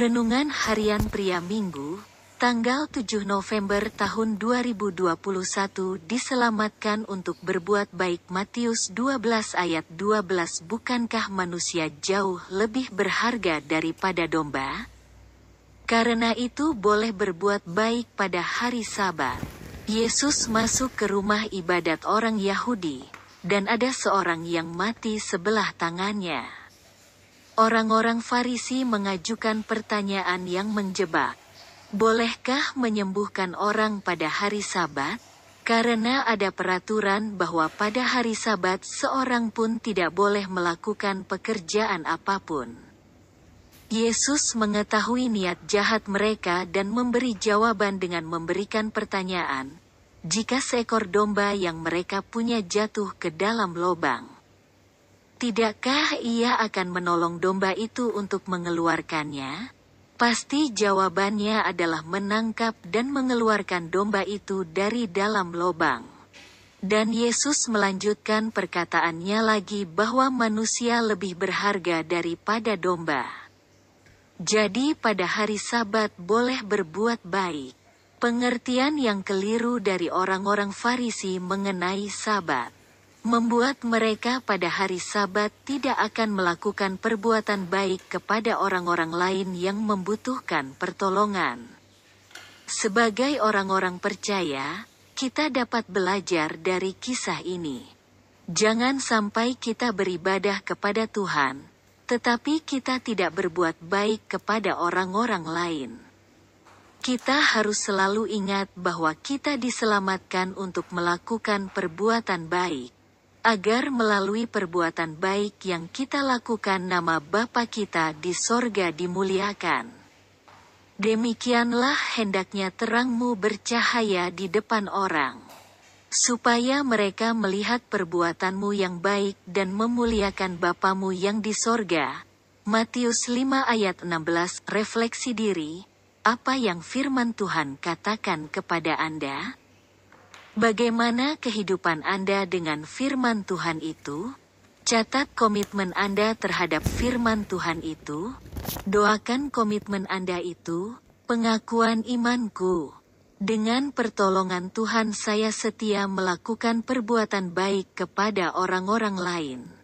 Renungan Harian Pria Minggu, tanggal 7 November tahun 2021 diselamatkan untuk berbuat baik Matius 12 ayat 12 Bukankah manusia jauh lebih berharga daripada domba? Karena itu boleh berbuat baik pada hari sabat. Yesus masuk ke rumah ibadat orang Yahudi, dan ada seorang yang mati sebelah tangannya. Orang-orang Farisi mengajukan pertanyaan yang menjebak. Bolehkah menyembuhkan orang pada hari Sabat? Karena ada peraturan bahwa pada hari Sabat seorang pun tidak boleh melakukan pekerjaan apa pun. Yesus mengetahui niat jahat mereka dan memberi jawaban dengan memberikan pertanyaan, jika seekor domba yang mereka punya jatuh ke dalam lubang. Tidakkah ia akan menolong domba itu untuk mengeluarkannya? Pasti jawabannya adalah menangkap dan mengeluarkan domba itu dari dalam lubang. Dan Yesus melanjutkan perkataannya lagi bahwa manusia lebih berharga daripada domba. Jadi pada hari sabat boleh berbuat baik. Pengertian yang keliru dari orang-orang Farisi mengenai sabat. Membuat mereka pada hari sabat tidak akan melakukan perbuatan baik kepada orang-orang lain yang membutuhkan pertolongan. Sebagai orang-orang percaya, kita dapat belajar dari kisah ini. Jangan sampai kita beribadah kepada Tuhan, tetapi kita tidak berbuat baik kepada orang-orang lain. Kita harus selalu ingat bahwa kita diselamatkan untuk melakukan perbuatan baik, agar melalui perbuatan baik yang kita lakukan nama Bapa kita di sorga dimuliakan. Demikianlah hendaknya terangmu bercahaya di depan orang supaya mereka melihat perbuatanmu yang baik dan memuliakan Bapamu yang di sorga. Matius 5 ayat 16 Refleksi diri, apa yang firman Tuhan katakan kepada Anda? Bagaimana kehidupan Anda dengan firman Tuhan itu? Catat komitmen Anda terhadap firman Tuhan itu. Doakan komitmen Anda itu, pengakuan imanku. Dengan pertolongan Tuhan saya setia melakukan perbuatan baik kepada orang-orang lain.